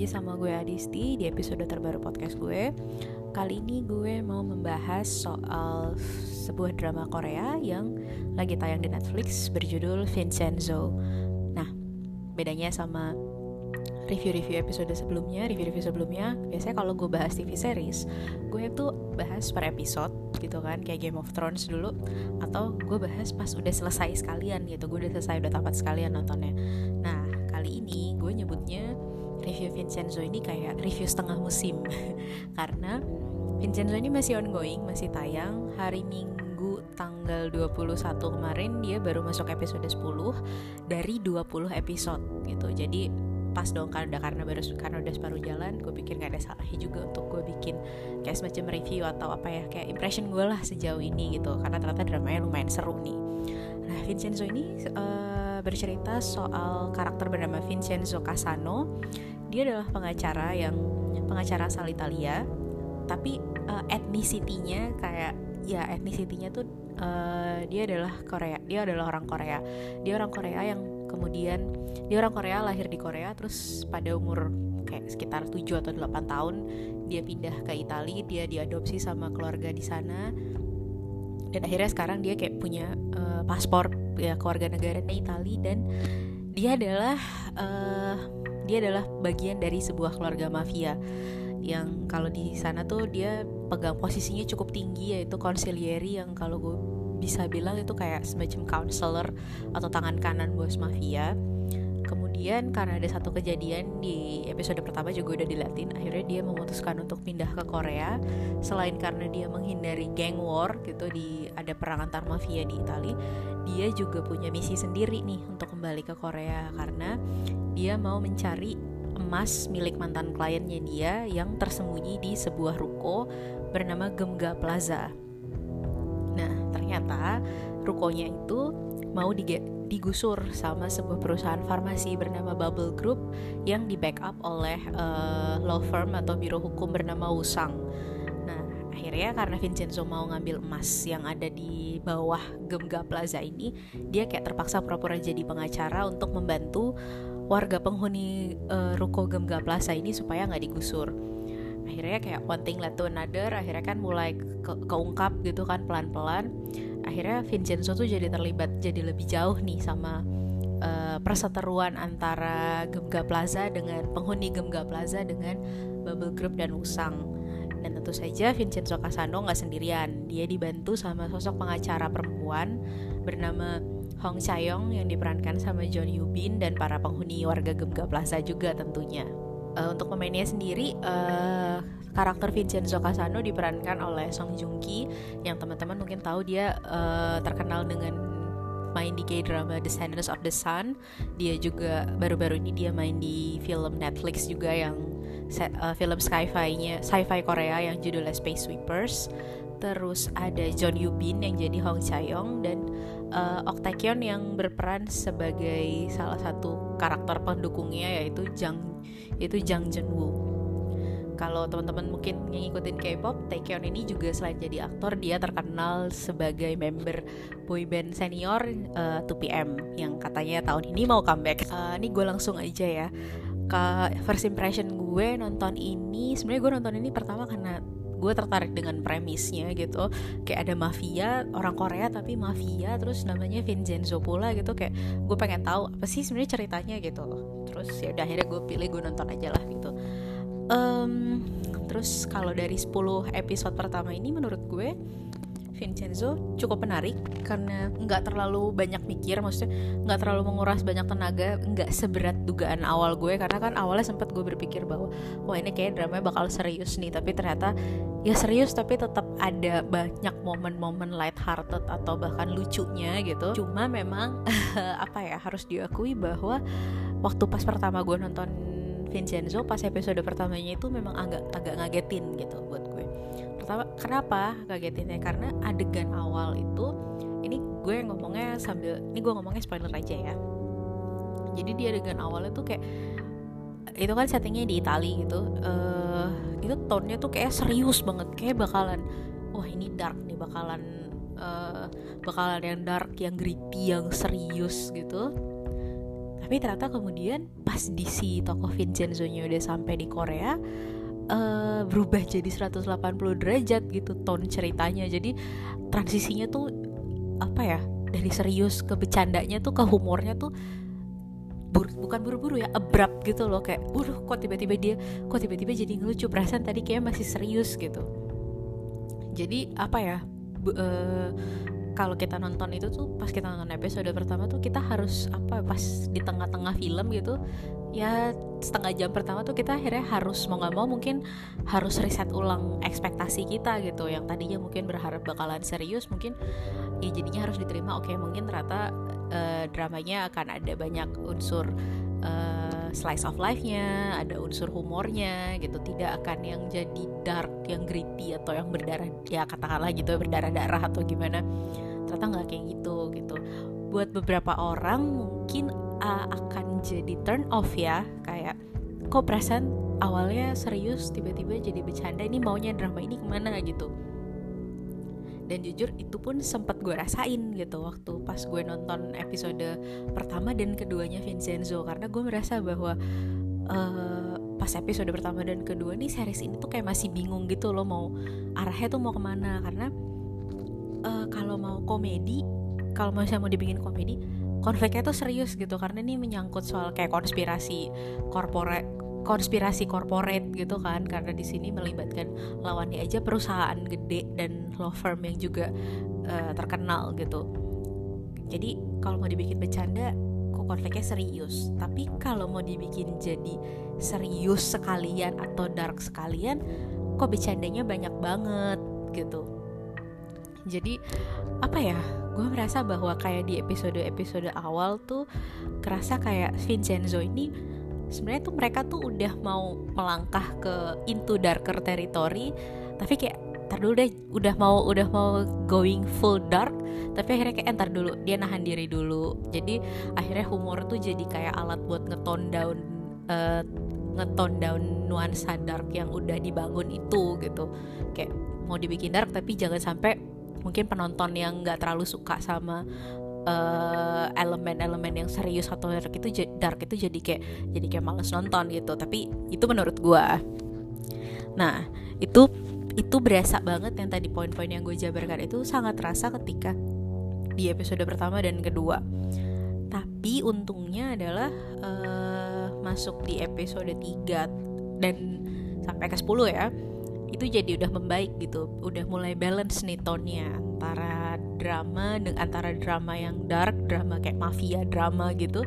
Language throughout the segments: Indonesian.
lagi sama gue Adisti di episode terbaru podcast gue. Kali ini gue mau membahas soal sebuah drama Korea yang lagi tayang di Netflix berjudul Vincenzo. Nah, bedanya sama review-review episode sebelumnya, review-review sebelumnya Biasanya kalau gue bahas TV series, gue tuh bahas per episode gitu kan Kayak Game of Thrones dulu Atau gue bahas pas udah selesai sekalian gitu Gue udah selesai, udah tamat sekalian nontonnya. Nah, kali ini gue nyebutnya review Vincenzo ini kayak review setengah musim. Karena Vincenzo ini masih ongoing, masih tayang. Hari Minggu tanggal 21 kemarin dia baru masuk episode 10 dari 20 episode gitu. Jadi pas dong kan udah karena baru karena udah separuh jalan gue pikir nggak ada salahnya juga untuk gue bikin kayak semacam review atau apa ya kayak impression gue lah sejauh ini gitu. Karena ternyata dramanya lumayan seru nih. Nah Vincenzo ini uh, bercerita soal karakter bernama Vincenzo Casano. Dia adalah pengacara yang pengacara asal Italia tapi uh, etnisitinya kayak ya etnisitinya tuh uh, dia adalah Korea dia adalah orang Korea. Dia orang Korea yang kemudian dia orang Korea lahir di Korea terus pada umur kayak sekitar 7 atau 8 tahun dia pindah ke Italia dia diadopsi sama keluarga di sana. Dan akhirnya sekarang dia kayak punya uh, paspor ya keluarga negaranya Italia dan dia adalah uh, dia adalah bagian dari sebuah keluarga mafia yang kalau di sana tuh dia pegang posisinya cukup tinggi yaitu konsilieri yang kalau gue bisa bilang itu kayak semacam counselor atau tangan kanan bos mafia kemudian karena ada satu kejadian di episode pertama juga udah dilatin akhirnya dia memutuskan untuk pindah ke Korea. Selain karena dia menghindari gang war gitu di ada perang antar mafia di Italia dia juga punya misi sendiri nih untuk kembali ke Korea karena dia mau mencari emas milik mantan kliennya dia yang tersembunyi di sebuah ruko bernama Gemga Plaza. Nah ternyata rukonya itu mau dige digusur sama sebuah perusahaan farmasi bernama Bubble Group yang di backup oleh uh, law firm atau biro hukum bernama Wusang. Nah, akhirnya karena Vincenzo mau ngambil emas yang ada di bawah Gemga Plaza ini, dia kayak terpaksa pura-pura jadi pengacara untuk membantu warga penghuni uh, ruko Gemga Plaza ini supaya nggak digusur akhirnya kayak one thing led to another akhirnya kan mulai ke keungkap gitu kan pelan-pelan. Akhirnya Vincenzo tuh jadi terlibat jadi lebih jauh nih sama uh, perseteruan antara Gemga Plaza dengan penghuni Gemga Plaza dengan Bubble Group dan Usang dan tentu saja Vincenzo Casano nggak sendirian. Dia dibantu sama sosok pengacara perempuan bernama Hong Chayong yang diperankan sama John Yubin dan para penghuni warga Gemga Plaza juga tentunya uh, untuk pemainnya sendiri uh, karakter Vincenzo Casano diperankan oleh Song Joong Ki yang teman-teman mungkin tahu dia uh, terkenal dengan main di K-drama Descendants of the Sun. Dia juga baru-baru ini dia main di film Netflix juga yang uh, film sci-fi-nya sci-fi Korea yang judulnya Space Sweepers. Terus ada John Yoo Bin yang jadi Hong Chae-yong dan uh, yang berperan sebagai salah satu karakter pendukungnya yaitu Jang yaitu Jang Jeon Woo kalau teman-teman mungkin ngikutin K-pop, Taekyeon ini juga selain jadi aktor, dia terkenal sebagai member boyband senior uh, 2PM yang katanya tahun ini mau comeback. Uh, ini gue langsung aja ya ke first impression gue nonton ini. Sebenarnya gue nonton ini pertama karena gue tertarik dengan premisnya gitu. Kayak ada mafia orang Korea tapi mafia terus namanya Vincenzo pula gitu. Kayak gue pengen tahu apa sih sebenarnya ceritanya gitu. Terus ya udah akhirnya gue pilih gue nonton aja lah gitu. Um, terus kalau dari 10 episode pertama ini menurut gue Vincenzo cukup menarik karena nggak terlalu banyak mikir maksudnya nggak terlalu menguras banyak tenaga nggak seberat dugaan awal gue karena kan awalnya sempat gue berpikir bahwa wah ini kayak drama bakal serius nih tapi ternyata ya serius tapi tetap ada banyak momen-momen light hearted atau bahkan lucunya gitu. Cuma memang apa ya harus diakui bahwa waktu pas pertama gue nonton Vincenzo pas episode pertamanya itu memang agak agak ngagetin gitu buat pertama kenapa ngagetinnya karena adegan awal itu ini gue ngomongnya sambil ini gue ngomongnya spoiler aja ya. Jadi di adegan awalnya tuh kayak itu kan settingnya di Italia gitu uh, itu tone-nya tuh kayak serius banget kayak bakalan wah ini dark nih bakalan uh, bakalan yang dark yang gritty yang serius gitu. Tapi ternyata kemudian pas di si tokoh Vincenzo nya udah sampai di Korea uh, berubah jadi 180 derajat gitu tone ceritanya. Jadi transisinya tuh apa ya dari serius ke bercandanya tuh ke humornya tuh bur bukan buru-buru ya abrupt gitu loh. Kayak waduh kok tiba-tiba dia kok tiba-tiba jadi ngelucu perasaan tadi kayak masih serius gitu. Jadi apa ya uh, kalau kita nonton itu tuh pas kita nonton episode pertama tuh kita harus apa pas di tengah-tengah film gitu ya setengah jam pertama tuh kita akhirnya harus mau nggak mau mungkin harus riset ulang ekspektasi kita gitu yang tadinya mungkin berharap bakalan serius mungkin ya jadinya harus diterima oke mungkin ternyata uh, dramanya akan ada banyak unsur uh, slice of life-nya, ada unsur humornya gitu, tidak akan yang jadi dark, yang gritty atau yang berdarah ya katakanlah gitu berdarah-darah atau gimana. Ternyata nggak kayak gitu gitu. Buat beberapa orang mungkin uh, akan jadi turn off ya, kayak kok perasaan awalnya serius tiba-tiba jadi bercanda ini maunya drama ini ke mana? gitu. Dan jujur itu pun sempat gue rasain gitu waktu pas gue nonton episode pertama dan keduanya Vincenzo. Karena gue merasa bahwa uh, pas episode pertama dan kedua nih series ini tuh kayak masih bingung gitu loh mau arahnya tuh mau ke mana. Karena uh, kalau mau komedi kalau misalnya mau dibikin komedi konfliknya tuh serius gitu karena ini menyangkut soal kayak konspirasi korporat konspirasi corporate gitu kan karena di sini melibatkan lawannya aja perusahaan gede dan law firm yang juga uh, terkenal gitu. Jadi kalau mau dibikin bercanda kok konfliknya serius? Tapi kalau mau dibikin jadi serius sekalian atau dark sekalian kok bercandanya banyak banget gitu. Jadi apa ya gue merasa bahwa kayak di episode-episode awal tuh kerasa kayak Vincenzo ini sebenarnya tuh mereka tuh udah mau melangkah ke into darker territory tapi kayak ntar dulu deh udah mau udah mau going full dark tapi akhirnya kayak entar dulu dia nahan diri dulu. Jadi akhirnya humor tuh jadi kayak alat buat ngetone down uh, ngetone down nuansa dark yang udah dibangun itu gitu. Kayak mau dibikin dark tapi jangan sampai mungkin penonton yang nggak terlalu suka sama Eh, elemen-elemen uh, yang serius atau dark itu dark itu jadi kayak jadi kayak males nonton gitu. Tapi itu menurut gue nah itu itu berasa banget yang tadi poin-poin yang gue jabarkan itu sangat terasa ketika di episode pertama dan kedua. Tapi untungnya adalah uh, masuk di episode 3 dan sampai ke 10 ya itu jadi udah membaik gitu udah mulai balance nih tone-nya antara drama dengan antara drama yang dark drama kayak mafia drama gitu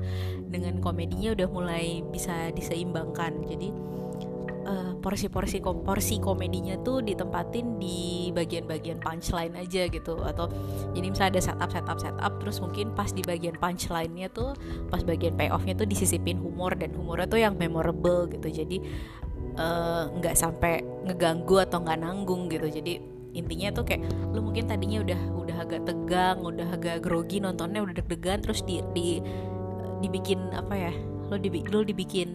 dengan komedinya udah mulai bisa diseimbangkan. Jadi uh, porsi-porsi porsi komedinya tuh ditempatin di bagian-bagian punchline aja gitu. Atau jadi misalnya ada setup setup setup terus mungkin pas di bagian punchline-nya tuh pas bagian payoff-nya tuh disisipin humor dan humornya tuh yang memorable gitu. Jadi Eh, nggak uh, sampai ngeganggu atau nggak nanggung gitu jadi intinya tuh kayak lu mungkin tadinya udah udah agak tegang udah agak grogi nontonnya udah deg-degan terus di, di dibikin apa ya lo dibikin lo dibikin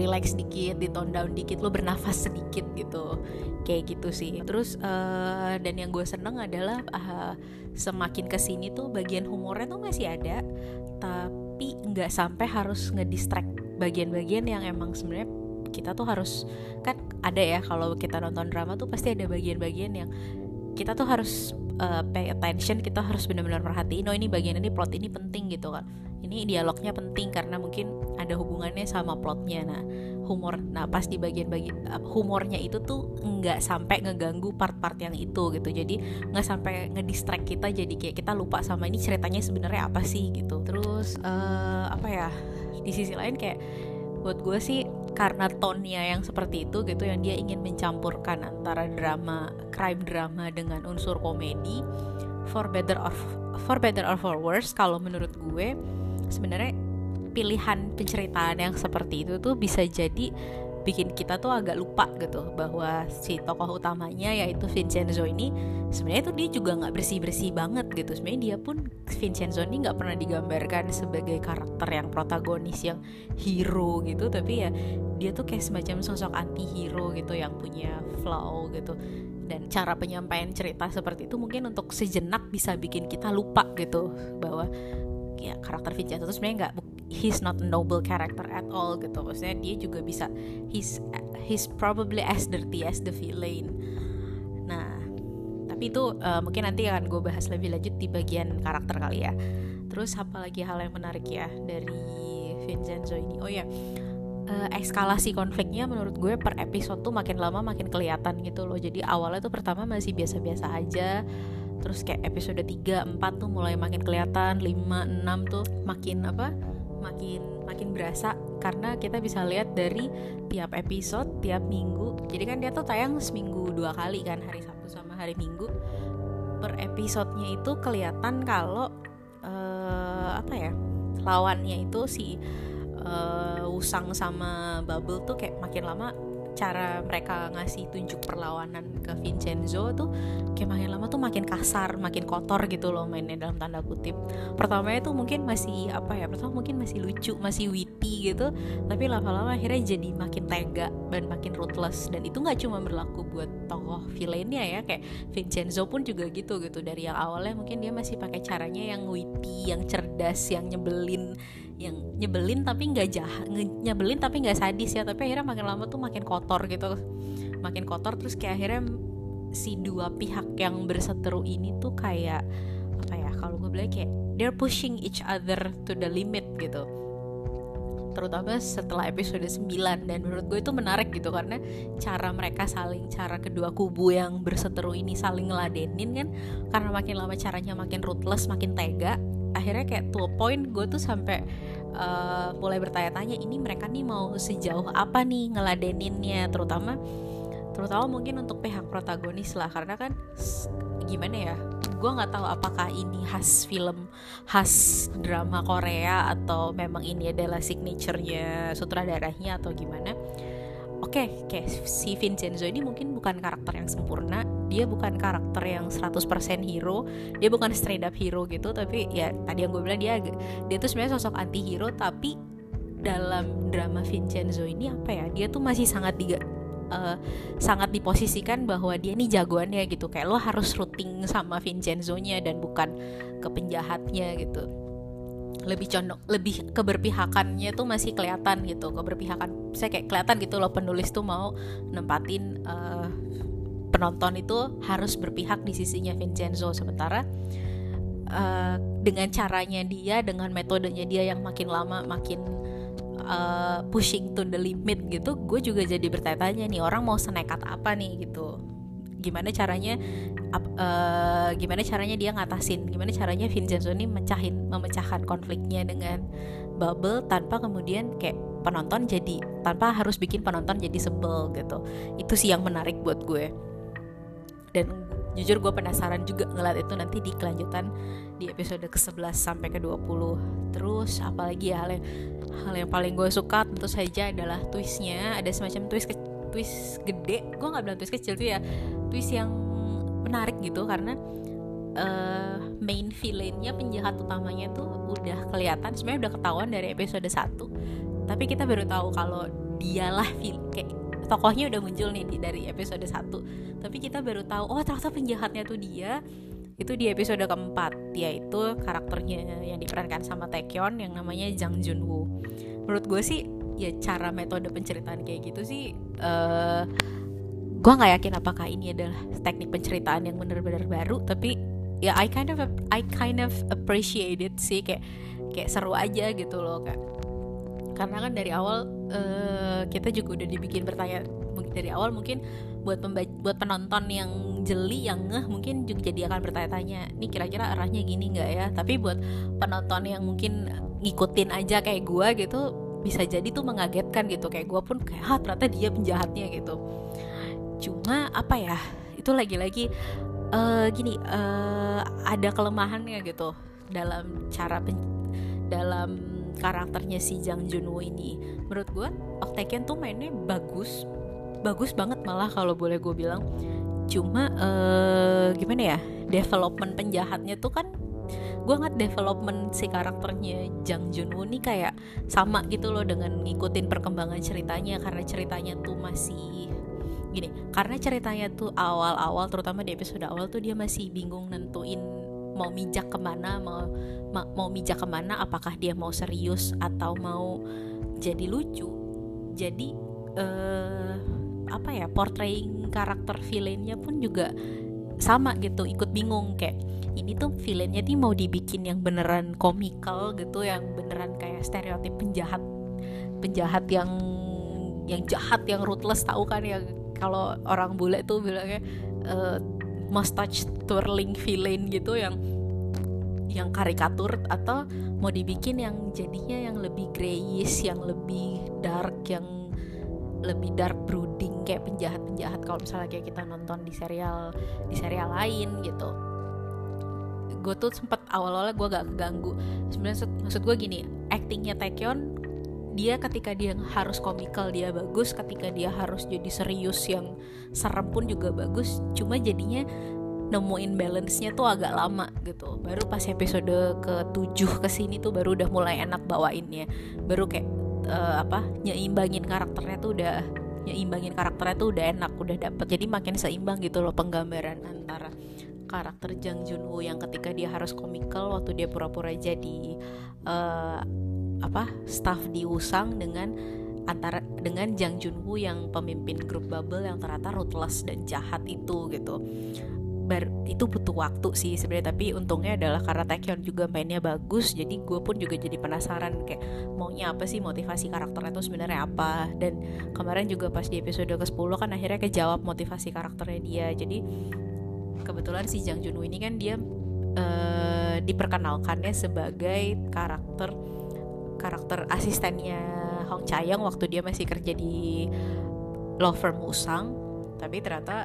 relax dikit, di tone down dikit, lo bernafas sedikit gitu, kayak gitu sih. Terus uh, dan yang gue seneng adalah uh, semakin ke sini tuh bagian humornya tuh masih ada, tapi nggak sampai harus ngedistract bagian-bagian yang emang sebenarnya kita tuh harus kan ada ya kalau kita nonton drama tuh pasti ada bagian-bagian yang kita tuh harus uh, pay attention kita harus benar-benar perhatiin oh ini bagian ini plot ini penting gitu kan. Ini dialognya penting karena mungkin ada hubungannya sama plotnya. Nah humor nah pas di bagian-bagian uh, humornya itu tuh nggak sampai ngeganggu part-part yang itu gitu. Jadi nggak sampai ngedistract kita jadi kayak kita lupa sama ini ceritanya sebenarnya apa sih gitu. Terus uh, apa ya di sisi lain kayak buat gue sih karena tonnya yang seperti itu gitu yang dia ingin mencampurkan antara drama crime drama dengan unsur komedi for better or for better or for worse kalau menurut gue sebenarnya pilihan penceritaan yang seperti itu tuh bisa jadi bikin kita tuh agak lupa gitu bahwa si tokoh utamanya yaitu Vincenzo ini sebenarnya tuh dia juga nggak bersih bersih banget gitu. Sebenarnya dia pun Vincenzo ini nggak pernah digambarkan sebagai karakter yang protagonis yang hero gitu. Tapi ya dia tuh kayak semacam sosok anti hero gitu yang punya flaw gitu. Dan cara penyampaian cerita seperti itu mungkin untuk sejenak bisa bikin kita lupa gitu bahwa ya karakter Vincenzo itu sebenarnya nggak he's not a noble character at all gitu. Maksudnya dia juga bisa he's he's probably as dirty as the villain. Nah tapi itu uh, mungkin nanti akan gue bahas lebih lanjut di bagian karakter kali ya. Terus apa lagi hal yang menarik ya dari Vincenzo ini? Oh ya uh, eskalasi konfliknya menurut gue per episode tuh makin lama makin kelihatan gitu loh. Jadi awalnya tuh pertama masih biasa-biasa aja terus kayak episode 3, 4 tuh mulai makin kelihatan 5, 6 tuh makin apa makin makin berasa. Karena kita bisa lihat dari tiap episode tiap minggu. Jadi kan dia tuh tayang seminggu dua kali kan hari Sabtu sama hari Minggu. Per episodenya itu kelihatan kalau uh, apa ya lawannya itu si uh, Usang sama Bubble tuh kayak makin lama cara mereka ngasih tunjuk perlawanan ke Vincenzo tuh kayak makin lama tuh makin kasar, makin kotor gitu loh mainnya dalam tanda kutip. Pertamanya tuh mungkin masih apa ya? Pertama mungkin masih lucu, masih witty gitu, tapi lama-lama akhirnya jadi makin tega dan makin ruthless dan itu nggak cuma berlaku buat tokoh villainnya ya kayak Vincenzo pun juga gitu gitu dari yang awalnya mungkin dia masih pakai caranya yang witty, yang cerdas, yang nyebelin yang nyebelin tapi nggak jahat nyebelin tapi nggak sadis ya tapi akhirnya makin lama tuh makin kotor gitu. Makin kotor terus kayak akhirnya si dua pihak yang berseteru ini tuh kayak apa ya kalau gue bilang kayak they're pushing each other to the limit gitu. Terutama setelah episode 9 dan menurut gue itu menarik gitu karena cara mereka saling cara kedua kubu yang berseteru ini saling ngeladenin kan karena makin lama caranya makin ruthless makin tega akhirnya kayak to a point gue tuh sampai uh, mulai bertanya-tanya ini mereka nih mau sejauh apa nih ngeladeninnya? Terutama terutama mungkin untuk pihak protagonis lah. Karena kan gimana ya gue nggak tahu apakah ini khas film khas drama Korea atau memang ini adalah signaturenya sutradaranya atau gimana. Oke okay, kayak si Vincenzo ini mungkin bukan karakter yang sempurna dia bukan karakter yang 100% hero dia bukan straight up hero gitu tapi ya tadi yang gue bilang dia dia tuh sebenarnya sosok anti hero tapi dalam drama Vincenzo ini apa ya dia tuh masih sangat diga, uh, sangat diposisikan bahwa dia nih jagoannya gitu kayak lo harus rooting sama Vincenzo-nya dan bukan ke penjahatnya gitu. Lebih condong lebih keberpihakannya tuh masih kelihatan gitu keberpihakan saya kayak kelihatan gitu loh penulis tuh mau nempatin uh, penonton itu harus berpihak di sisinya Vincenzo. Sementara uh, dengan caranya dia dengan metodenya dia yang makin lama makin uh, pushing to the limit gitu gue juga jadi bertanya-tanya nih orang mau senekat apa nih gitu. Gimana caranya uh, gimana caranya dia ngatasin? Gimana caranya Vincenzo ini mecahin memecahkan konfliknya dengan Bubble tanpa kemudian kayak penonton jadi tanpa harus bikin penonton jadi sebel gitu. Itu sih yang menarik buat gue dan jujur gue penasaran juga ngeliat itu nanti di kelanjutan di episode ke-11 sampai ke-20 terus apalagi ya hal yang hal yang paling gue suka tentu saja adalah twistnya. Ada semacam twist ke, twist gede. Gue nggak bilang twist kecil tuh ya. Twist yang menarik gitu karena uh, main villainnya penjahat utamanya tuh udah kelihatan. Sebenarnya udah ketahuan dari episode 1 tapi kita baru tahu kalau dialah kayak tokohnya udah muncul nih dari episode 1 tapi kita baru tahu oh ternyata penjahatnya tuh dia. Itu di episode keempat yaitu karakternya yang diperankan sama Taekyon yang namanya Jang Junwoo. Menurut gue sih ya cara metode penceritaan kayak gitu sih uh, gue nggak yakin apakah ini adalah teknik penceritaan yang benar-benar baru tapi ya I kind of I kind of appreciate it sih kayak kayak seru aja gitu loh kak. Karena kan dari awal uh, kita juga udah dibikin bertanya dari awal mungkin buat buat penonton yang jeli yang ngeh mungkin juga jadi akan bertanya-tanya nih kira-kira arahnya gini nggak ya? Tapi buat penonton yang mungkin ngikutin aja kayak gue gitu bisa jadi tuh mengagetkan gitu. Kayak gue pun kayak ah ternyata dia penjahatnya gitu. Cuma apa ya itu lagi-lagi uh, gini uh, ada kelemahannya gitu dalam cara dalam karakternya si Jang Junwoo ini. Menurut gue Ok Taeken tuh mainnya bagus bagus banget malah kalau boleh gue bilang. Cuma uh, gimana ya development penjahatnya tuh kan gue ngeliat development si karakternya Jang Junwoo nih kayak sama gitu loh dengan ngikutin perkembangan ceritanya. Karena ceritanya tuh masih gini karena ceritanya tuh awal-awal terutama di episode awal tuh dia masih bingung nentuin mau mijak ke mana mau ma mau mijak ke mana apakah dia mau serius atau mau jadi lucu. Jadi uh, apa ya portraying karakter villainnya pun juga sama gitu ikut bingung kayak ini tuh villainnya tuh mau dibikin yang beneran komikal gitu yang beneran kayak stereotip penjahat penjahat yang yang jahat yang ruthless tahu kan yang kalau orang bule tuh bilangnya uh, mustache twirling villain gitu yang yang karikatur atau mau dibikin yang jadinya yang lebih grayish yang lebih dark yang lebih dark brooding kayak penjahat-penjahat. Kalau misalnya kayak kita nonton di serial di serial lain gitu. Gue tuh sempet awal-awalnya gue gak keganggu. Sebenarnya maksud gue gini actingnya Taekyon dia ketika dia harus komikal dia bagus ketika dia harus jadi serius yang serem pun juga bagus cuma jadinya nemuin balance-nya tuh agak lama gitu. Baru pas episode ke 7 ke sini tuh baru udah mulai enak bawainnya. Baru kayak uh, apa nyeimbangin karakternya tuh udah nyeimbangin karakternya tuh udah enak udah dapet. Jadi makin seimbang gitu loh penggambaran antara karakter Jang Junwoo yang ketika dia harus komikal waktu dia pura-pura jadi uh, apa staff di Usang dengan antara dengan Jang Junwoo yang pemimpin grup bubble yang ternyata ruthless dan jahat itu gitu bar itu butuh waktu sih sebenarnya tapi untungnya adalah karena Taekyon juga mainnya bagus jadi gue pun juga jadi penasaran kayak maunya apa sih motivasi karakternya itu sebenarnya apa. Dan kemarin juga pas di episode ke 10 kan akhirnya kejawab motivasi karakternya dia. Jadi kebetulan si Jang Junwoo ini kan dia uh, diperkenalkannya sebagai karakter karakter asistennya Hong Chayang waktu dia masih kerja di law firm Musang. Tapi ternyata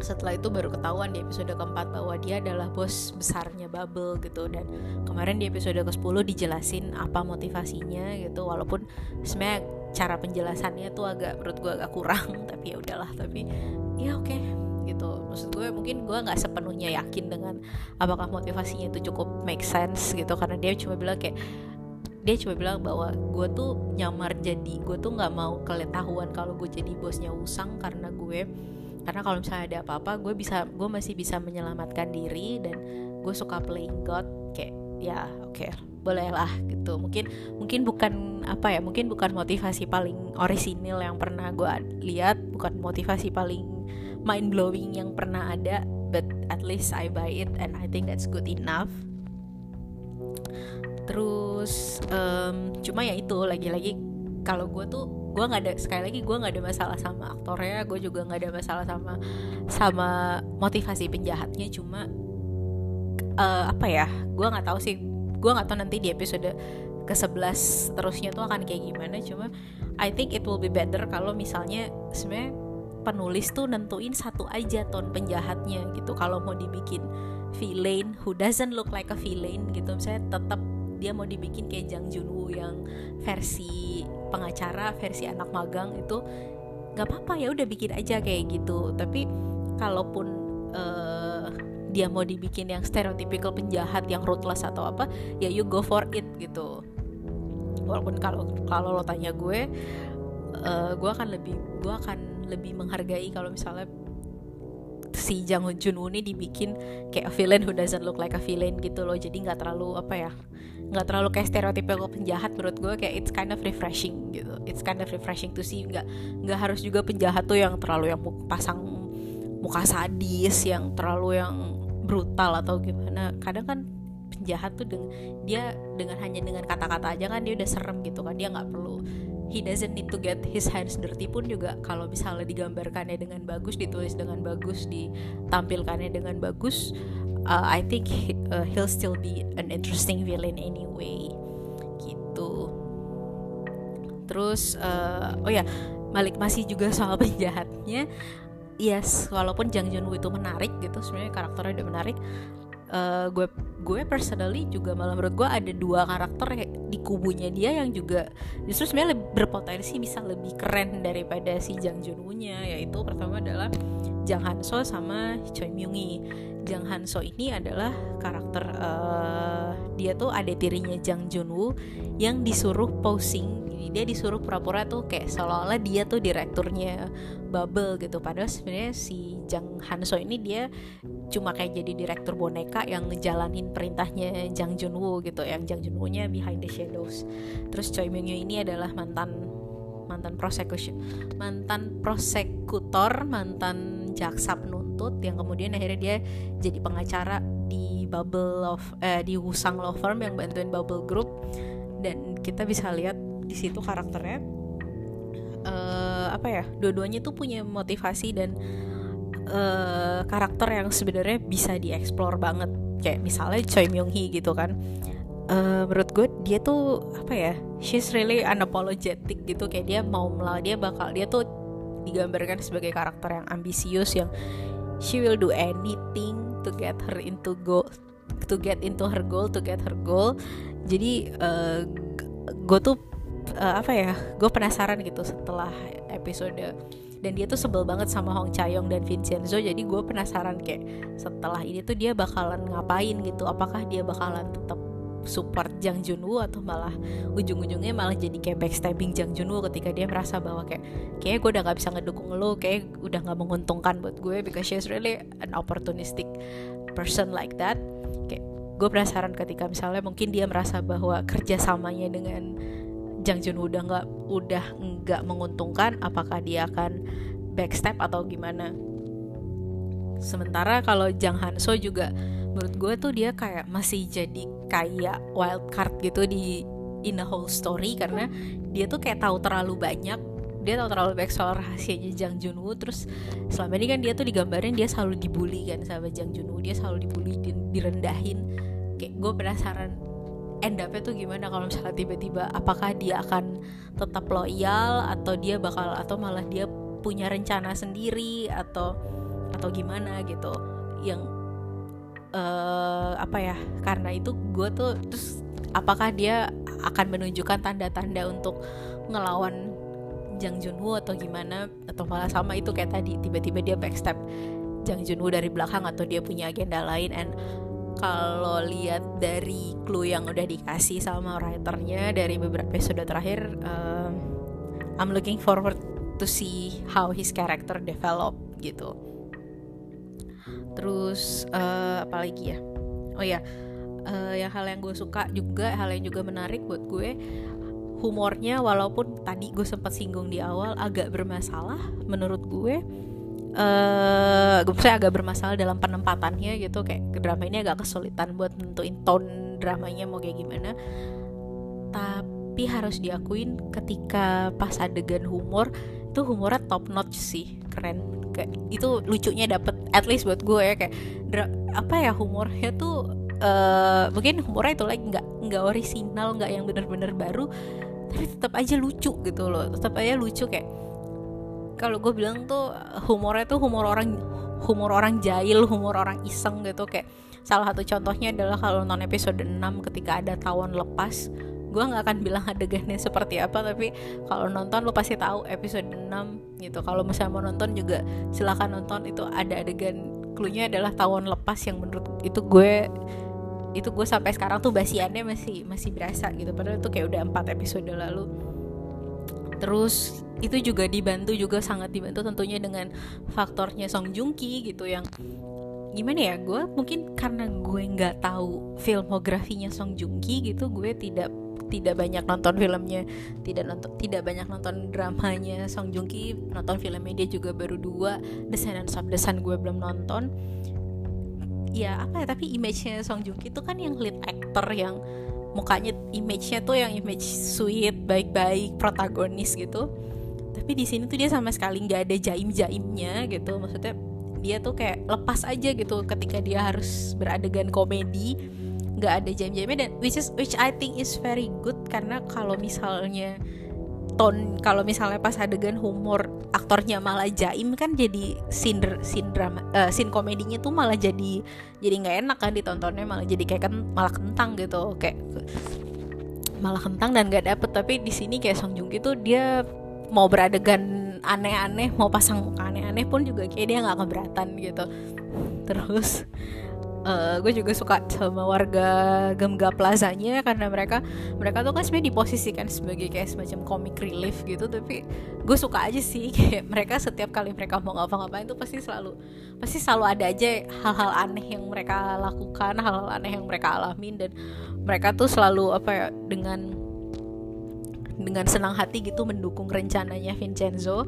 setelah itu baru ketahuan di episode keempat bahwa dia adalah bos besarnya Bubble gitu. Dan kemarin di episode ke-10 dijelasin apa motivasinya gitu. Walaupun sebenarnya cara penjelasannya tuh agak menurut gue agak kurang tapi ya udahlah tapi ya oke okay, gitu. Maksud gue mungkin gue nggak sepenuhnya yakin dengan apakah motivasinya itu cukup make sense gitu. Karena dia cuma bilang kayak dia cuma bilang bahwa gue tuh nyamar jadi gue tuh nggak mau ketahuan kalau gue jadi bosnya Usang karena gue karena kalau misalnya ada apa-apa gue bisa gue masih bisa menyelamatkan diri dan gue suka playing God kayak ya oke okay, boleh lah gitu. Mungkin mungkin bukan apa ya mungkin bukan motivasi paling orisinil yang pernah gue lihat bukan motivasi paling mind blowing yang pernah ada but at least I buy it and I think that's good enough. Terus um, cuma ya itu lagi-lagi kalau gue tuh gue nggak ada sekali lagi gue nggak ada masalah sama aktornya gue juga nggak ada masalah sama sama motivasi penjahatnya. Cuma uh, apa ya gue nggak tahu sih. Gue nggak tahu nanti di episode ke 11 terusnya tuh akan kayak gimana. Cuma I think it will be better kalau misalnya sebenarnya penulis tuh nentuin satu aja ton penjahatnya gitu. Kalau mau dibikin villain who doesn't look like a villain gitu. Misalnya tetap dia mau dibikin kayak Jang Junwoo yang versi pengacara versi anak magang itu nggak apa-apa ya udah bikin aja kayak gitu. Tapi kalaupun uh, dia mau dibikin yang stereotypical penjahat yang ruthless atau apa ya you go for it gitu. Walaupun kalau kalau lo tanya gue uh, gue akan lebih gue akan lebih menghargai kalau misalnya si Jang Junwoo ini dibikin kayak a villain who doesn't look like a villain gitu loh. Jadi nggak terlalu apa ya nggak terlalu kayak stereotipnya penjahat menurut gue kayak it's kind of refreshing gitu. It's kind of refreshing to see nggak nggak harus juga penjahat tuh yang terlalu yang pasang muka sadis yang terlalu yang brutal atau gimana. Kadang kan penjahat tuh dengan dia dengan hanya dengan kata-kata aja kan dia udah serem gitu kan. Dia nggak perlu he doesn't need to get his hands dirty pun juga kalau misalnya digambarkannya dengan bagus ditulis dengan bagus ditampilkannya dengan bagus uh, I think he, uh, he'll still be an interesting villain anyway. Gitu. Terus uh, oh ya Malik masih juga soal penjahatnya. Yes walaupun Jang Junwoo itu menarik gitu sebenarnya karakternya udah menarik. Uh, gue gue personally juga malah menurut gue ada dua karakter di kubunya dia yang juga justru sebenarnya berpotensi bisa lebih keren daripada si Jang Junwoo nya yaitu pertama adalah Jang Hanso sama Choi Myung Hee Jang Hanso ini adalah karakter uh, dia tuh ada tirinya Jang Junwoo yang disuruh posing. Dia disuruh pura-pura tuh kayak seolah-olah dia tuh direkturnya Bubble gitu. Padahal sebenarnya si Jang Hanso ini dia cuma kayak jadi direktur boneka yang ngejalanin perintahnya Jang Junwoo gitu yang Jang Junwoo nya behind the shadows. Terus Choi Myung Yoo ini adalah mantan mantan prosecution mantan prosekutor mantan jaksa penuntut yang kemudian akhirnya dia jadi pengacara di Bubble of eh, di Wusang Law Firm yang bantuin Bubble Group. Dan kita bisa lihat di situ karakternya. Uh, apa ya? Dua-duanya tuh punya motivasi dan uh, karakter yang sebenarnya bisa dieksplor banget. Kayak misalnya Choi Myung Hee gitu kan. Uh, menurut gue dia tuh apa ya? She's really unapologetic gitu. Kayak dia mau melawan dia bakal dia tuh digambarkan sebagai karakter yang ambisius yang she will do anything to get her into goal to get into her goal to get her goal. Jadi uh, gue tuh uh, apa ya gue penasaran gitu setelah episode. Dan dia tuh sebel banget sama Hong Chayong dan Vincenzo jadi gue penasaran kayak setelah ini tuh dia bakalan ngapain gitu apakah dia bakalan tetap support Jang Junwoo atau malah ujung-ujungnya malah jadi kayak backstabbing Jang Junwoo ketika dia merasa bahwa kayak kayak gue udah gak bisa ngedukung lo kayak udah gak menguntungkan buat gue because she's really an opportunistic person like that. Kayak gue penasaran ketika misalnya mungkin dia merasa bahwa kerjasamanya dengan Jang Junwoo udah nggak udah nggak menguntungkan apakah dia akan backstab atau gimana sementara kalau Jang Hanso juga menurut gue tuh dia kayak masih jadi kayak wild card gitu di in the whole story. Karena dia tuh kayak tahu terlalu banyak dia tahu terlalu banyak soal rahasianya Jang Junwoo terus selama ini kan dia tuh digambarin dia selalu dibully kan sama Jang Junwoo dia selalu dibully di, direndahin. Kayak gue penasaran end up tuh gimana? Kalau misalnya tiba-tiba apakah dia akan tetap loyal? Atau dia bakal atau malah dia punya rencana sendiri? Atau atau gimana gitu. Yang uh, apa ya karena itu gue tuh terus apakah dia akan menunjukkan tanda-tanda untuk ngelawan Jang Junwoo atau gimana atau malah sama itu kayak tadi tiba-tiba dia backstab Jang Junwoo dari belakang atau dia punya agenda lain. And kalau lihat dari clue yang udah dikasih sama writernya dari beberapa episode terakhir uh, I'm looking forward to see how his character develop gitu terus uh, apa lagi ya? Oh ya uh, yang hal yang gue suka juga hal yang juga menarik buat gue humornya walaupun tadi gue sempat singgung di awal agak bermasalah menurut gue uh, saya agak bermasalah dalam penempatannya gitu kayak drama ini agak kesulitan buat nentuin tone dramanya mau kayak gimana. Tapi harus diakuin ketika pas adegan humor itu humornya top notch sih keren kayak itu lucunya dapet at least buat gue ya kayak apa ya humornya tuh uh, mungkin humornya itu lagi like, nggak nggak orisinal nggak yang bener-bener baru tapi tetap aja lucu gitu loh. Tetap aja lucu kayak kalau gue bilang tuh humornya tuh humor orang humor orang jahil humor orang iseng gitu. Kayak salah satu contohnya adalah kalau nonton episode 6 ketika ada tawon lepas gue nggak akan bilang adegannya seperti apa tapi kalau nonton lo pasti tahu episode 6 gitu. Kalau misalnya mau nonton juga silahkan nonton itu ada adegan klunya adalah tawon lepas yang menurut itu gue itu gue sampai sekarang tuh basiannya masih masih berasa gitu. Padahal itu kayak udah empat episode lalu. Terus itu juga dibantu juga sangat dibantu tentunya dengan faktornya Song Joong Ki gitu yang gimana ya gue mungkin karena gue nggak tahu filmografinya Song Joong Ki gitu gue tidak tidak banyak nonton filmnya tidak nonton tidak banyak nonton dramanya. Song Joong Ki nonton filmnya dia juga baru dua desain dan subdesain gue belum nonton. Ya apa ya tapi image-nya Song Joong Ki itu kan yang lead actor yang mukanya image-nya tuh yang image sweet baik-baik protagonis gitu. Tapi di sini tuh dia sama sekali nggak ada jaim-jaimnya gitu. Maksudnya dia tuh kayak lepas aja gitu ketika dia harus beradegan komedi nggak ada jam-jamnya dan which is which I think is very good karena kalau misalnya ton kalau misalnya pas adegan humor aktornya malah jaim kan jadi scene scene drama uh, scene komedinya tuh malah jadi jadi nggak enak kan ditontonnya malah jadi kayak kan malah kentang gitu kayak malah kentang dan nggak dapet. Tapi di sini kayak Song Joong Ki tuh dia mau beradegan aneh-aneh mau pasang muka aneh-aneh pun juga kayak dia nggak keberatan gitu. Terus uh, gue juga suka sama warga Gemga Plazanya karena mereka mereka tuh kan sebenarnya diposisikan sebagai kayak semacam comic relief gitu tapi gue suka aja sih. Kayak mereka setiap kali mereka mau ngapa-ngapain tuh pasti selalu pasti selalu ada aja hal-hal aneh yang mereka lakukan hal-hal aneh yang mereka alamin dan mereka tuh selalu apa ya dengan dengan senang hati gitu mendukung rencananya Vincenzo.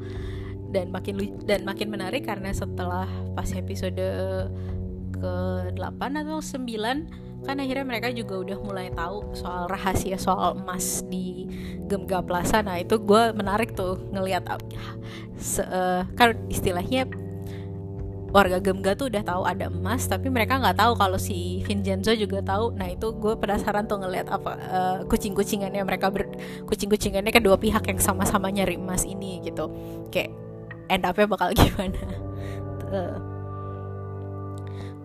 Dan makin dan makin menarik karena setelah pas episode ke-8 atau 9 kan akhirnya mereka juga udah mulai tahu soal rahasia soal emas di Gemga Plaza. Nah itu gue menarik tuh ngelihat se uh, kan istilahnya warga Gemga tuh udah tahu ada emas tapi mereka nggak tahu kalau si Vincenzo juga tahu. Nah itu gue penasaran tuh ngelihat apa uh, kucing-kucingannya mereka ber kucing-kucingannya kedua pihak yang sama-sama nyari emas ini gitu. Kayak end upnya bakal gimana? Uh,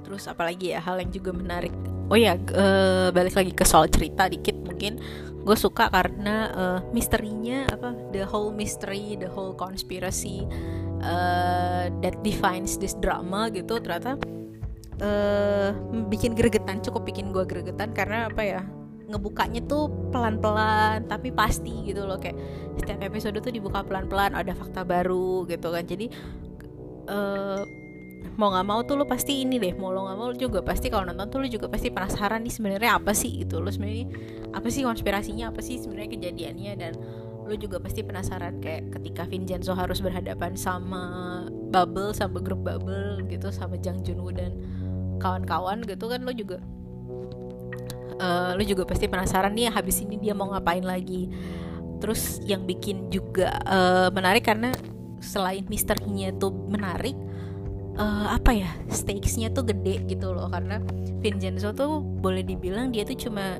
terus apalagi ya hal yang juga menarik. Oh ya uh, balik lagi ke soal cerita dikit mungkin. Gue suka karena uh, misterinya apa the whole mystery the whole conspiracy uh, that defines this drama gitu ternyata uh, bikin gregetan cukup bikin gue gregetan karena apa ya ngebukanya tuh pelan-pelan tapi pasti gitu loh. Kayak setiap episode tuh dibuka pelan-pelan ada fakta baru gitu kan. Jadi uh, mau nggak mau tuh lo pasti ini deh mau lo nggak mau juga pasti kalau nonton tuh lo juga pasti penasaran nih sebenarnya apa sih gitu. Lo sebenarnya apa sih konspirasinya apa sih sebenarnya kejadiannya dan lo juga pasti penasaran kayak ketika Vincenzo harus berhadapan sama Bubble sama grup Bubble gitu sama Jang Junwoo dan kawan-kawan gitu kan lo juga uh, lo juga pasti penasaran nih habis ini dia mau ngapain lagi. Terus yang bikin juga uh, menarik karena selain misterinya tuh menarik uh, apa ya stakesnya tuh gede gitu loh karena Vincenzo tuh boleh dibilang dia tuh cuma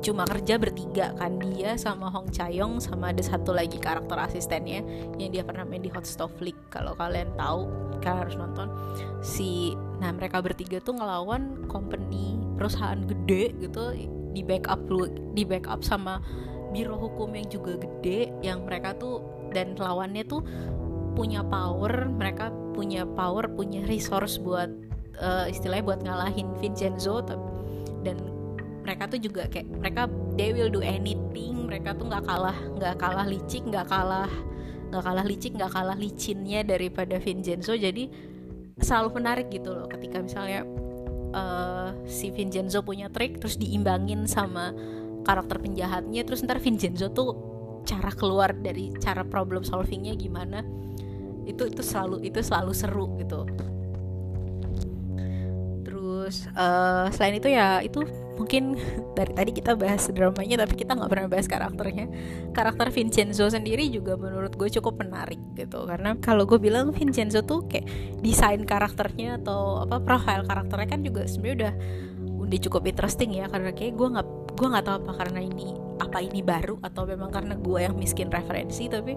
cuma kerja bertiga kan dia sama Hong Chayong sama ada satu lagi karakter asistennya yang dia pernah main di Hot Stove League kalau kalian tahu kalian harus nonton. Si nah mereka bertiga tuh ngelawan company perusahaan gede gitu di backup di backup sama biro hukum yang juga gede yang mereka tuh dan lawannya tuh punya power mereka punya power punya resource buat uh, istilahnya buat ngalahin Vincenzo dan mereka tuh juga kayak mereka they will do anything mereka tuh nggak kalah nggak kalah licik nggak kalah nggak kalah licik nggak kalah licinnya daripada Vincenzo. Jadi selalu menarik gitu loh ketika misalnya uh, si Vincenzo punya trik terus diimbangin sama karakter penjahatnya terus ntar Vincenzo tuh cara keluar dari cara problem solvingnya gimana itu itu selalu itu selalu seru gitu. Terus uh, selain itu ya itu mungkin dari tadi kita bahas dramanya tapi kita nggak pernah bahas karakternya. Karakter Vincenzo sendiri juga menurut gue cukup menarik gitu. Karena kalau gue bilang Vincenzo tuh kayak desain karakternya atau apa profil karakternya kan juga sebenarnya udah udah cukup interesting ya. Karena kayak gue nggak gue nggak tahu apa karena ini apa ini baru atau memang karena gue yang miskin referensi tapi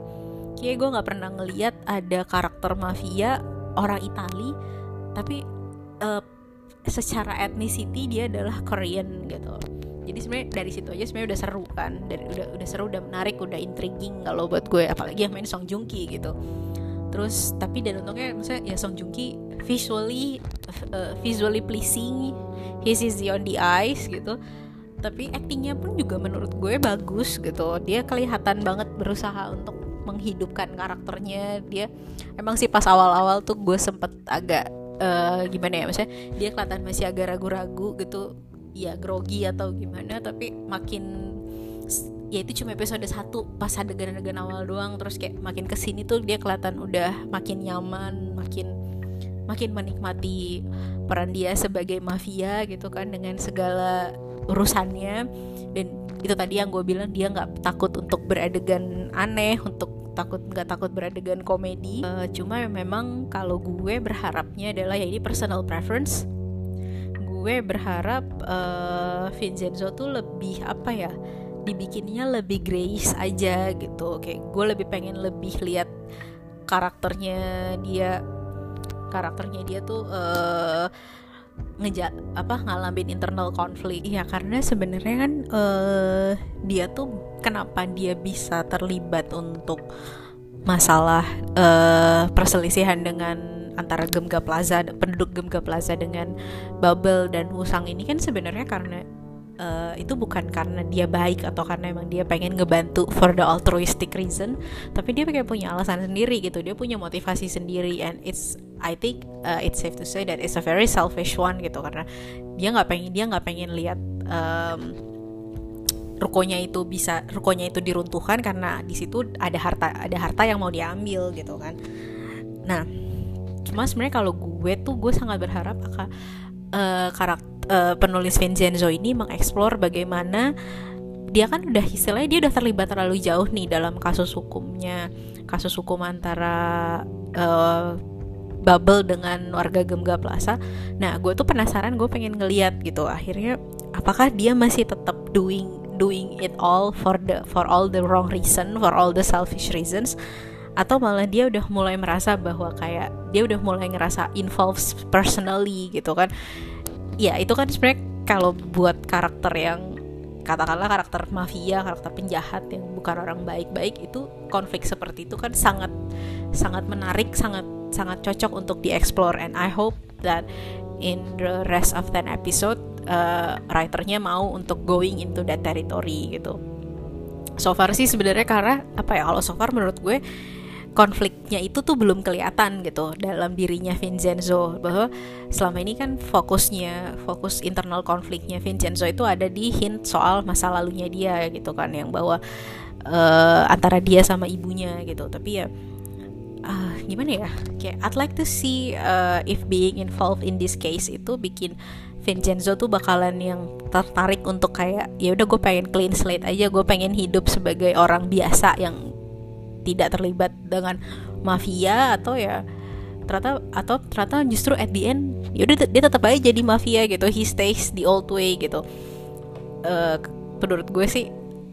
kayak gue nggak pernah ngeliat ada karakter mafia orang Itali tapi uh, secara ethnicity dia adalah Korean gitu. Jadi sebenarnya dari situ aja sebenarnya udah seru kan dari udah udah seru udah menarik udah intriguing kalau buat gue apalagi yang main Song Joong Ki gitu. Terus tapi dan untungnya misalnya ya Song Joong Ki visually uh, visually pleasing he is the on the eyes gitu. Tapi actingnya pun juga menurut gue bagus gitu. Dia kelihatan banget berusaha untuk menghidupkan karakternya. Dia emang sih pas awal-awal tuh gue sempet agak uh, gimana ya maksudnya dia kelihatan masih agak ragu-ragu gitu. Ya grogi atau gimana tapi makin ya itu cuma episode satu pas adegan-adegan awal doang. Terus kayak makin ke sini tuh dia kelihatan udah makin nyaman makin makin menikmati peran dia sebagai mafia gitu kan dengan segala urusannya. Dan itu tadi yang gue bilang dia nggak takut untuk beradegan aneh untuk takut nggak takut beradegan komedi. Uh, cuma memang kalau gue berharapnya adalah ya ini personal preference gue berharap uh, Vincenzo tuh lebih apa ya dibikinnya lebih grace aja gitu. Kayak gue lebih pengen lebih lihat karakternya dia karakternya dia tuh uh, ngejak apa ngalamin internal konflik. Ya karena sebenarnya kan uh, dia tuh kenapa dia bisa terlibat untuk masalah uh, perselisihan dengan antara Gemga Plaza penduduk Gemga Plaza dengan Bubble dan Wusang ini kan sebenarnya karena uh, itu bukan karena dia baik atau karena emang dia pengen ngebantu for the altruistic reason tapi dia kayak punya alasan sendiri gitu. Dia punya motivasi sendiri and it's I think uh, it's safe to say that it's a very selfish one gitu karena dia nggak pengen dia nggak pengen lihat um, rukonya itu bisa rukonya itu diruntuhkan karena di situ ada harta ada harta yang mau diambil gitu kan. Nah cuma sebenarnya kalau gue tuh gue sangat berharap akan uh, karakter uh, penulis Vincenzo ini mengeksplor bagaimana dia kan udah istilahnya dia udah terlibat terlalu jauh nih dalam kasus hukumnya kasus hukum antara uh, Bubble dengan warga Gemga Plaza. Nah, gue tuh penasaran, gue pengen ngeliat gitu. Akhirnya, apakah dia masih tetap doing doing it all for the for all the wrong reason for all the selfish reasons atau malah dia udah mulai merasa bahwa kayak dia udah mulai ngerasa involved personally gitu kan ya itu kan sebenarnya kalau buat karakter yang katakanlah karakter mafia karakter penjahat yang bukan orang baik-baik itu konflik seperti itu kan sangat sangat menarik sangat sangat cocok untuk dieksplor and I hope that in the rest of 10 episode uh, writernya mau untuk going into that territory gitu. So far sih sebenarnya karena apa ya kalau so far menurut gue konfliknya itu tuh belum kelihatan gitu dalam dirinya Vincenzo. Bahwa selama ini kan fokusnya fokus internal konfliknya Vincenzo itu ada di hint soal masa lalunya dia gitu kan yang bahwa uh, antara dia sama ibunya gitu. Tapi ya uh, gimana ya? Kayak I'd like to see uh, if being involved in this case itu bikin Vincenzo tuh bakalan yang tertarik untuk kayak ya udah gue pengen clean slate aja gue pengen hidup sebagai orang biasa yang tidak terlibat dengan mafia atau ya ternyata atau ternyata justru at the end ya udah dia tetap aja jadi mafia gitu. He stays the old way gitu. Uh, menurut gue sih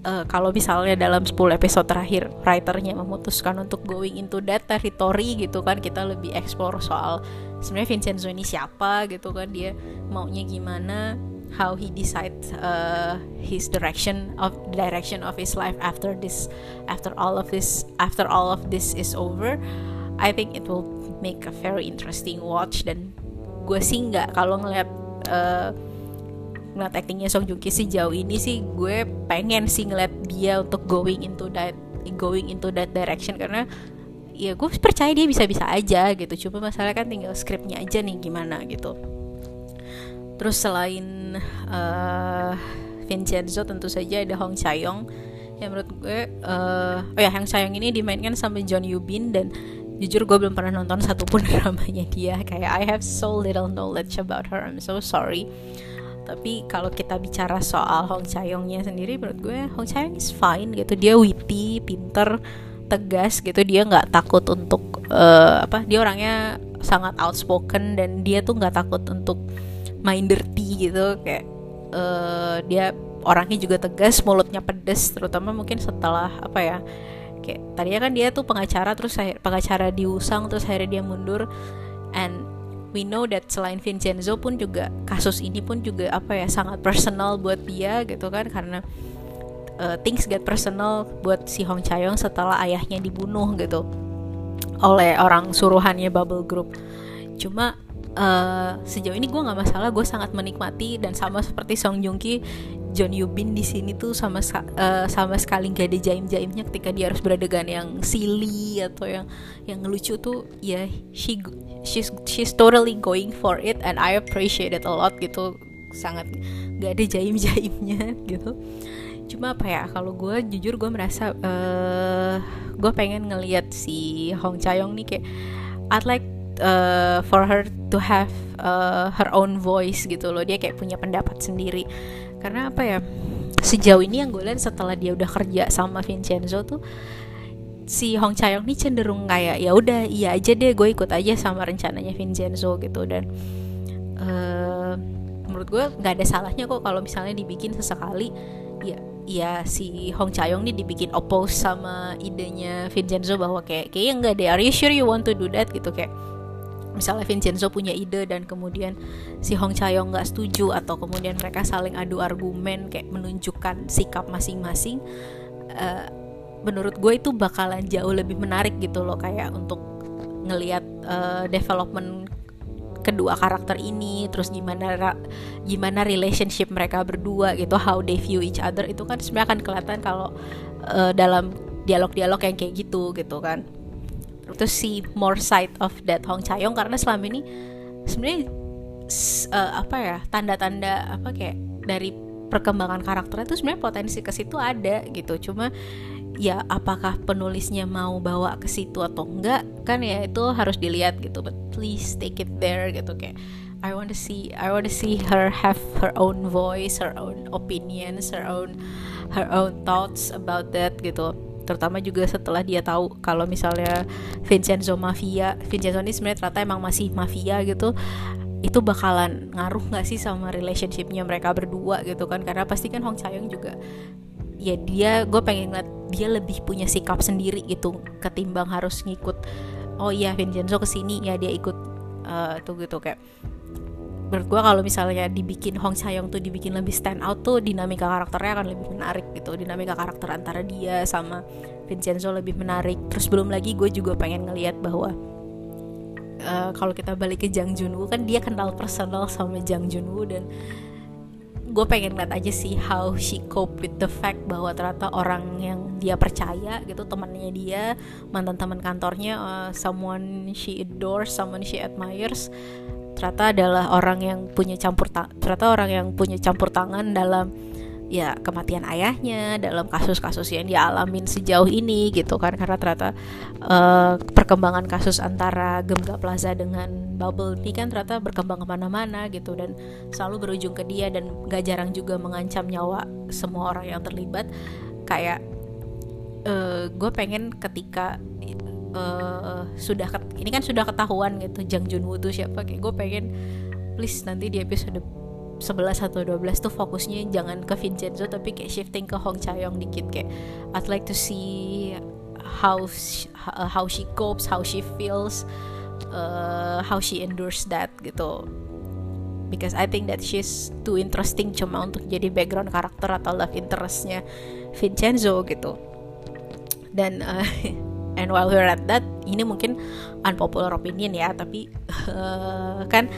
uh, kalau misalnya dalam 10 episode terakhir writernya memutuskan untuk going into that territory gitu kan kita lebih explore soal sebenarnya Vincenzo ini siapa gitu kan dia maunya gimana how he decide uh, his direction of direction of his life after this after all of this after all of this is over. I think it will make a very interesting watch dan gue sih nggak kalau ngeliat uh, ngeliat actingnya Song Joong Ki sejauh ini sih gue pengen sih ngeliat dia untuk going into that going into that direction. Karena ya gue percaya dia bisa-bisa aja gitu. Cuma masalah kan tinggal skripnya aja nih gimana gitu. Terus selain uh, Vincenzo tentu saja ada Hong Chayong. Yang menurut gue uh, oh ya Hong Chayong ini dimainkan sama John Yubin dan jujur gue belum pernah nonton satupun dramanya dia. Kayak I have so little knowledge about her. I'm so sorry tapi kalau kita bicara soal Hong Chayongnya sendiri menurut gue Hong Chayong is fine gitu. Dia witty pinter tegas gitu. Dia nggak takut untuk uh, apa dia orangnya sangat outspoken dan dia tuh nggak takut untuk main dirty gitu. Kayak uh, dia orangnya juga tegas mulutnya pedes terutama mungkin setelah apa ya kayak tadinya kan dia tuh pengacara terus pengacara diusang terus akhirnya dia mundur. And we know that selain Vincenzo pun juga kasus ini pun juga apa ya sangat personal buat dia gitu kan karena uh, things get personal buat si Hong Chayong setelah ayahnya dibunuh gitu oleh orang suruhannya Bubble Group. Cuma uh, sejauh ini gue nggak masalah gue sangat menikmati dan sama seperti Song Joong Ki John Yubin di sini tuh sama uh, sama sekali gak ada jaim-jaimnya ketika dia harus beradegan yang silly atau yang yang lucu tuh ya she she's she's totally going for it and I appreciate it a lot gitu. Sangat gak ada jaim-jaimnya gitu. Cuma apa ya kalau gue jujur gue merasa uh, eh, gue pengen ngeliat si Hong Chayong nih kayak I'd like uh, for her to have uh, her own voice gitu loh. Dia kayak punya pendapat sendiri. Karena apa ya sejauh ini yang gue lihat setelah dia udah kerja sama Vincenzo tuh si Hong Chayong ini cenderung kayak ya udah iya aja deh gue ikut aja sama rencananya Vincenzo gitu. Dan uh, menurut gue nggak ada salahnya kok kalau misalnya dibikin sesekali. Ya ya si Hong Chayong ini dibikin oppose sama idenya Vincenzo bahwa kayak kayaknya enggak deh are you sure you want to do that? Gitu kayak misalnya Vincenzo punya ide dan kemudian si Hong Chayong nggak setuju atau kemudian mereka saling adu argumen kayak menunjukkan sikap masing-masing uh, menurut gue itu bakalan jauh lebih menarik gitu loh kayak untuk ngelihat uh, development kedua karakter ini terus gimana gimana relationship mereka berdua gitu how they view each other itu kan sebenarnya akan kelihatan kalau uh, dalam dialog-dialog yang kayak gitu gitu kan. Terus si more side of that Hong Chayong karena selama ini sebenarnya uh, apa ya tanda-tanda apa kayak dari perkembangan karakternya itu sebenarnya potensi ke situ ada gitu. Cuma ya apakah penulisnya mau bawa ke situ atau enggak kan ya itu harus dilihat gitu. But please take it there gitu kayak I want to see I want to see her have her own voice her own opinions her own her own thoughts about that gitu. Terutama juga setelah dia tahu kalau misalnya Vincenzo mafia Vincenzo ini sebenarnya ternyata emang masih mafia gitu itu bakalan ngaruh nggak sih sama relationshipnya mereka berdua gitu kan? Karena pasti kan Hong Chayong juga ya dia gue pengen ngeliat dia lebih punya sikap sendiri gitu ketimbang harus ngikut oh iya Vincenzo ke sini ya dia ikut uh, tuh gitu kayak. Menurut gue kalau misalnya dibikin Hong Chayong tuh dibikin lebih stand out tuh dinamika karakternya akan lebih menarik gitu. Dinamika karakter antara dia sama Vincenzo lebih menarik. Terus belum lagi gue juga pengen ngeliat bahwa uh, kalau kita balik ke Jang Junwoo kan dia kenal personal sama Jang Junwoo dan gue pengen lihat aja sih how she cope with the fact bahwa ternyata orang yang dia percaya gitu temannya dia mantan teman kantornya uh, someone she adores someone she admires ternyata adalah orang yang punya campur ternyata orang yang punya campur tangan dalam ya kematian ayahnya dalam kasus-kasus yang dia alamin sejauh ini gitu kan. Karena ternyata uh, perkembangan kasus antara Gemga Plaza dengan Bubble ini kan ternyata berkembang ke mana-mana gitu dan selalu berujung ke dia dan gak jarang juga mengancam nyawa semua orang yang terlibat. Kayak uh, gue pengen ketika uh, sudah ini kan sudah ketahuan gitu Jang Junwoo tuh siapa kayak gue pengen please nanti di episode 11 atau 12 tuh fokusnya jangan ke Vincenzo tapi kayak shifting ke Hong Chayong dikit kayak I'd like to see how she, how she copes, how she feels, uh, how she endures that gitu. Because I think that she's too interesting cuma untuk jadi background karakter atau love interestnya Vincenzo gitu. Dan uh, and while we're at that, ini mungkin unpopular opinion ya, tapi uh, kan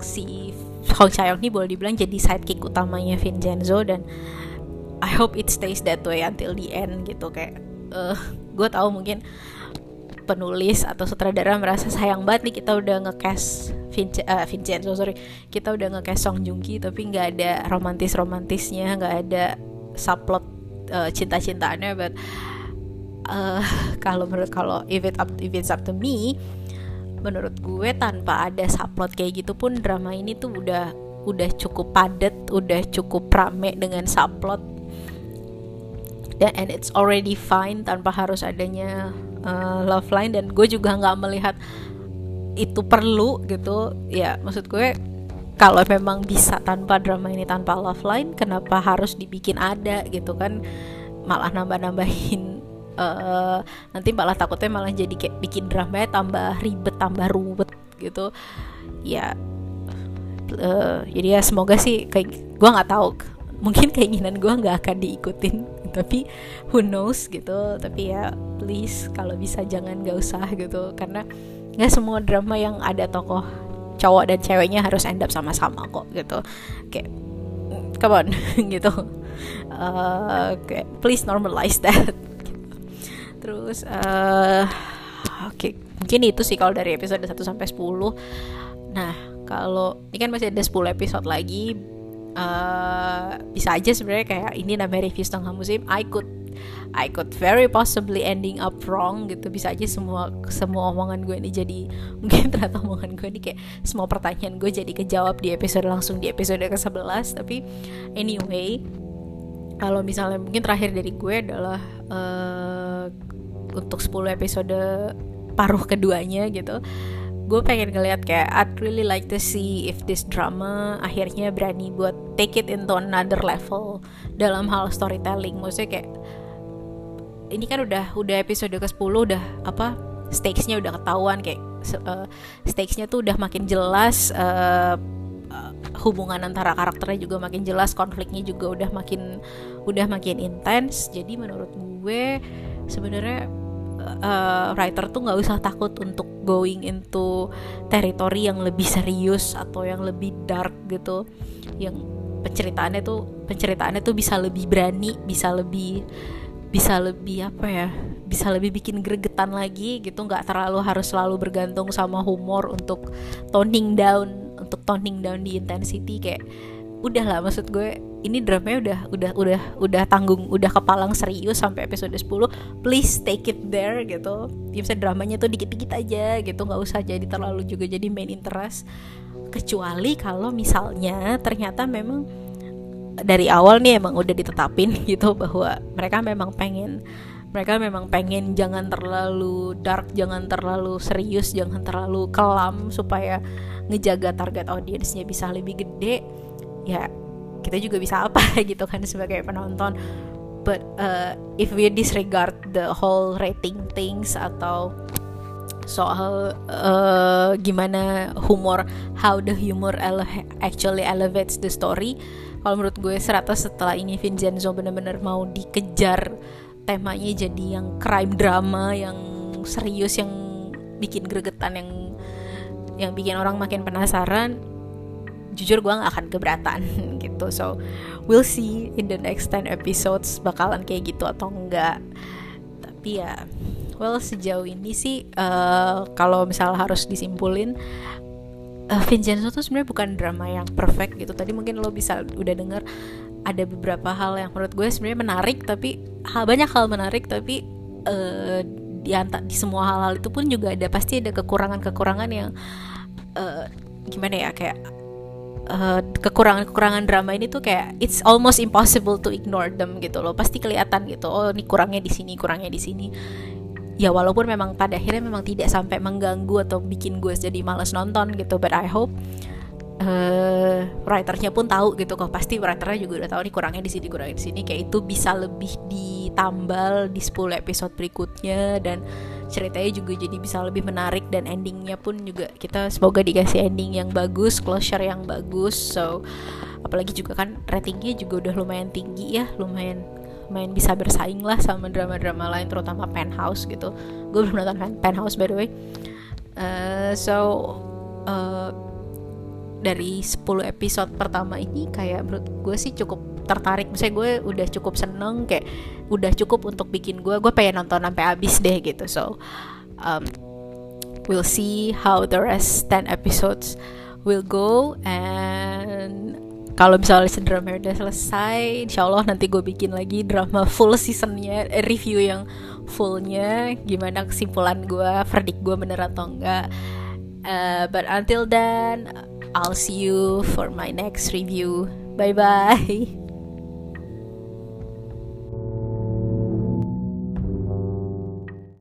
si Hong Chayong ini boleh dibilang jadi sidekick utamanya Vincenzo dan I hope it stays that way until the end gitu. Kayak uh, gue tahu mungkin penulis atau sutradara merasa sayang banget nih kita udah ngecast Vince, uh, Vincenzo sorry. Kita udah ngecast Song Joong Ki tapi nggak ada romantis romantisnya nggak ada subplot uh, cinta cintaannya but uh, kalau menurut kalau if it up if it's up to me menurut gue tanpa ada subplot kayak gitu pun drama ini tuh udah udah cukup padat, udah cukup rame dengan subplot. Dan and it's already fine tanpa harus adanya uh, love line. Dan gue juga nggak melihat itu perlu gitu. Ya maksud gue kalau memang bisa tanpa drama ini tanpa love line kenapa harus dibikin ada gitu kan? Malah nambah-nambahin uh, nanti malah takutnya malah jadi kayak bikin drama tambah ribet tambah ruwet gitu. Ya uh, jadi ya semoga sih kayak gue nggak tahu mungkin keinginan gue nggak akan diikutin tapi who knows gitu. Tapi ya please kalau bisa jangan gak usah gitu. Karena nggak semua drama yang ada tokoh cowok dan ceweknya harus end up sama-sama kok gitu. Kayak come on gitu. Uh, kayak please normalize that terus uh, oke okay. mungkin itu sih kalau dari episode 1 sampai 10 nah kalau ini kan masih ada 10 episode lagi uh, bisa aja sebenarnya kayak ini namanya review setengah musim. I could I could very possibly ending up wrong gitu. Bisa aja semua semua omongan gue ini jadi mungkin ternyata omongan gue ini kayak semua pertanyaan gue jadi kejawab di episode langsung di episode ke 11 tapi anyway kalau misalnya mungkin terakhir dari gue adalah uh, untuk 10 episode paruh keduanya gitu gue pengen ngeliat kayak I'd really like to see if this drama akhirnya berani buat take it into another level dalam hal storytelling. Maksudnya kayak ini kan udah udah episode ke 10 udah apa stakesnya udah ketahuan kayak uh, stakesnya tuh udah makin jelas uh, uh, hubungan antara karakternya juga makin jelas konfliknya juga udah makin udah makin intens. Jadi menurut gue sebenarnya uh, writer tuh nggak usah takut untuk going into teritori yang lebih serius atau yang lebih dark gitu. Yang penceritaannya tuh penceritaannya tuh bisa lebih berani bisa lebih bisa lebih apa ya bisa lebih bikin gregetan lagi gitu. Nggak terlalu harus selalu bergantung sama humor untuk toning down untuk toning down di intensity kayak udah lah maksud gue ini dramanya udah udah udah udah tanggung udah kepalang serius sampai episode 10 please take it there gitu. Ya bisa dramanya tuh dikit-dikit aja gitu. Nggak usah jadi terlalu juga jadi main interest. Kecuali kalau misalnya ternyata memang dari awal nih emang udah ditetapin gitu bahwa mereka memang pengen mereka memang pengen jangan terlalu dark, jangan terlalu serius, jangan terlalu kelam supaya ngejaga target audiensnya bisa lebih gede. Ya kita juga bisa apa gitu kan sebagai penonton. But uh, if we disregard the whole rating things atau soal uh, gimana humor, how the humor ele actually elevates the story, kalau menurut gue serata setelah ini Vincenzo bener-bener mau dikejar temanya jadi yang crime drama yang serius yang bikin gregetan yang yang bikin orang makin penasaran jujur gue gak akan keberatan gitu. So we'll see in the next 10 episodes bakalan kayak gitu atau enggak tapi ya well sejauh ini sih uh, kalau misalnya harus disimpulin uh, Vincenzo tuh sebenarnya bukan drama yang perfect gitu. Tadi mungkin lo bisa udah denger ada beberapa hal yang menurut gue sebenarnya menarik tapi hal banyak hal menarik tapi uh, di di semua hal-hal itu pun juga ada pasti ada kekurangan-kekurangan yang gimana ya kayak kekurangan-kekurangan drama ini tuh kayak it's almost impossible to ignore them gitu loh. Pasti kelihatan gitu oh ini kurangnya di sini kurangnya di sini. Ya walaupun memang pada akhirnya memang tidak sampai mengganggu atau bikin gue jadi males nonton gitu but I hope uh, writernya pun tahu gitu kok. Pasti writernya juga udah tahu nih kurangnya di sini kurangnya di sini. Kayak itu bisa lebih ditambal di 10 episode berikutnya. Dan ceritanya juga jadi bisa lebih menarik. Dan endingnya pun juga kita semoga dikasih ending yang bagus closure yang bagus. So apalagi juga kan ratingnya juga udah lumayan tinggi ya. Lumayan main bisa bersaing lah sama drama-drama lain terutama Penthouse gitu. Gue belum nonton Penthouse by the way. Uh, so uh, dari 10 episode pertama ini kayak menurut gue sih cukup tertarik. Misalnya gue udah cukup seneng kayak udah cukup untuk bikin gue gue pengen nonton sampai habis deh gitu. So um, we'll see how the rest 10 episodes will go. And kalau misalnya drama udah selesai insya Allah nanti gue bikin lagi drama full seasonnya eh, review yang fullnya. Gimana kesimpulan gue verdict gue bener atau enggak. Uh, but until then I'll see you for my next review. Bye bye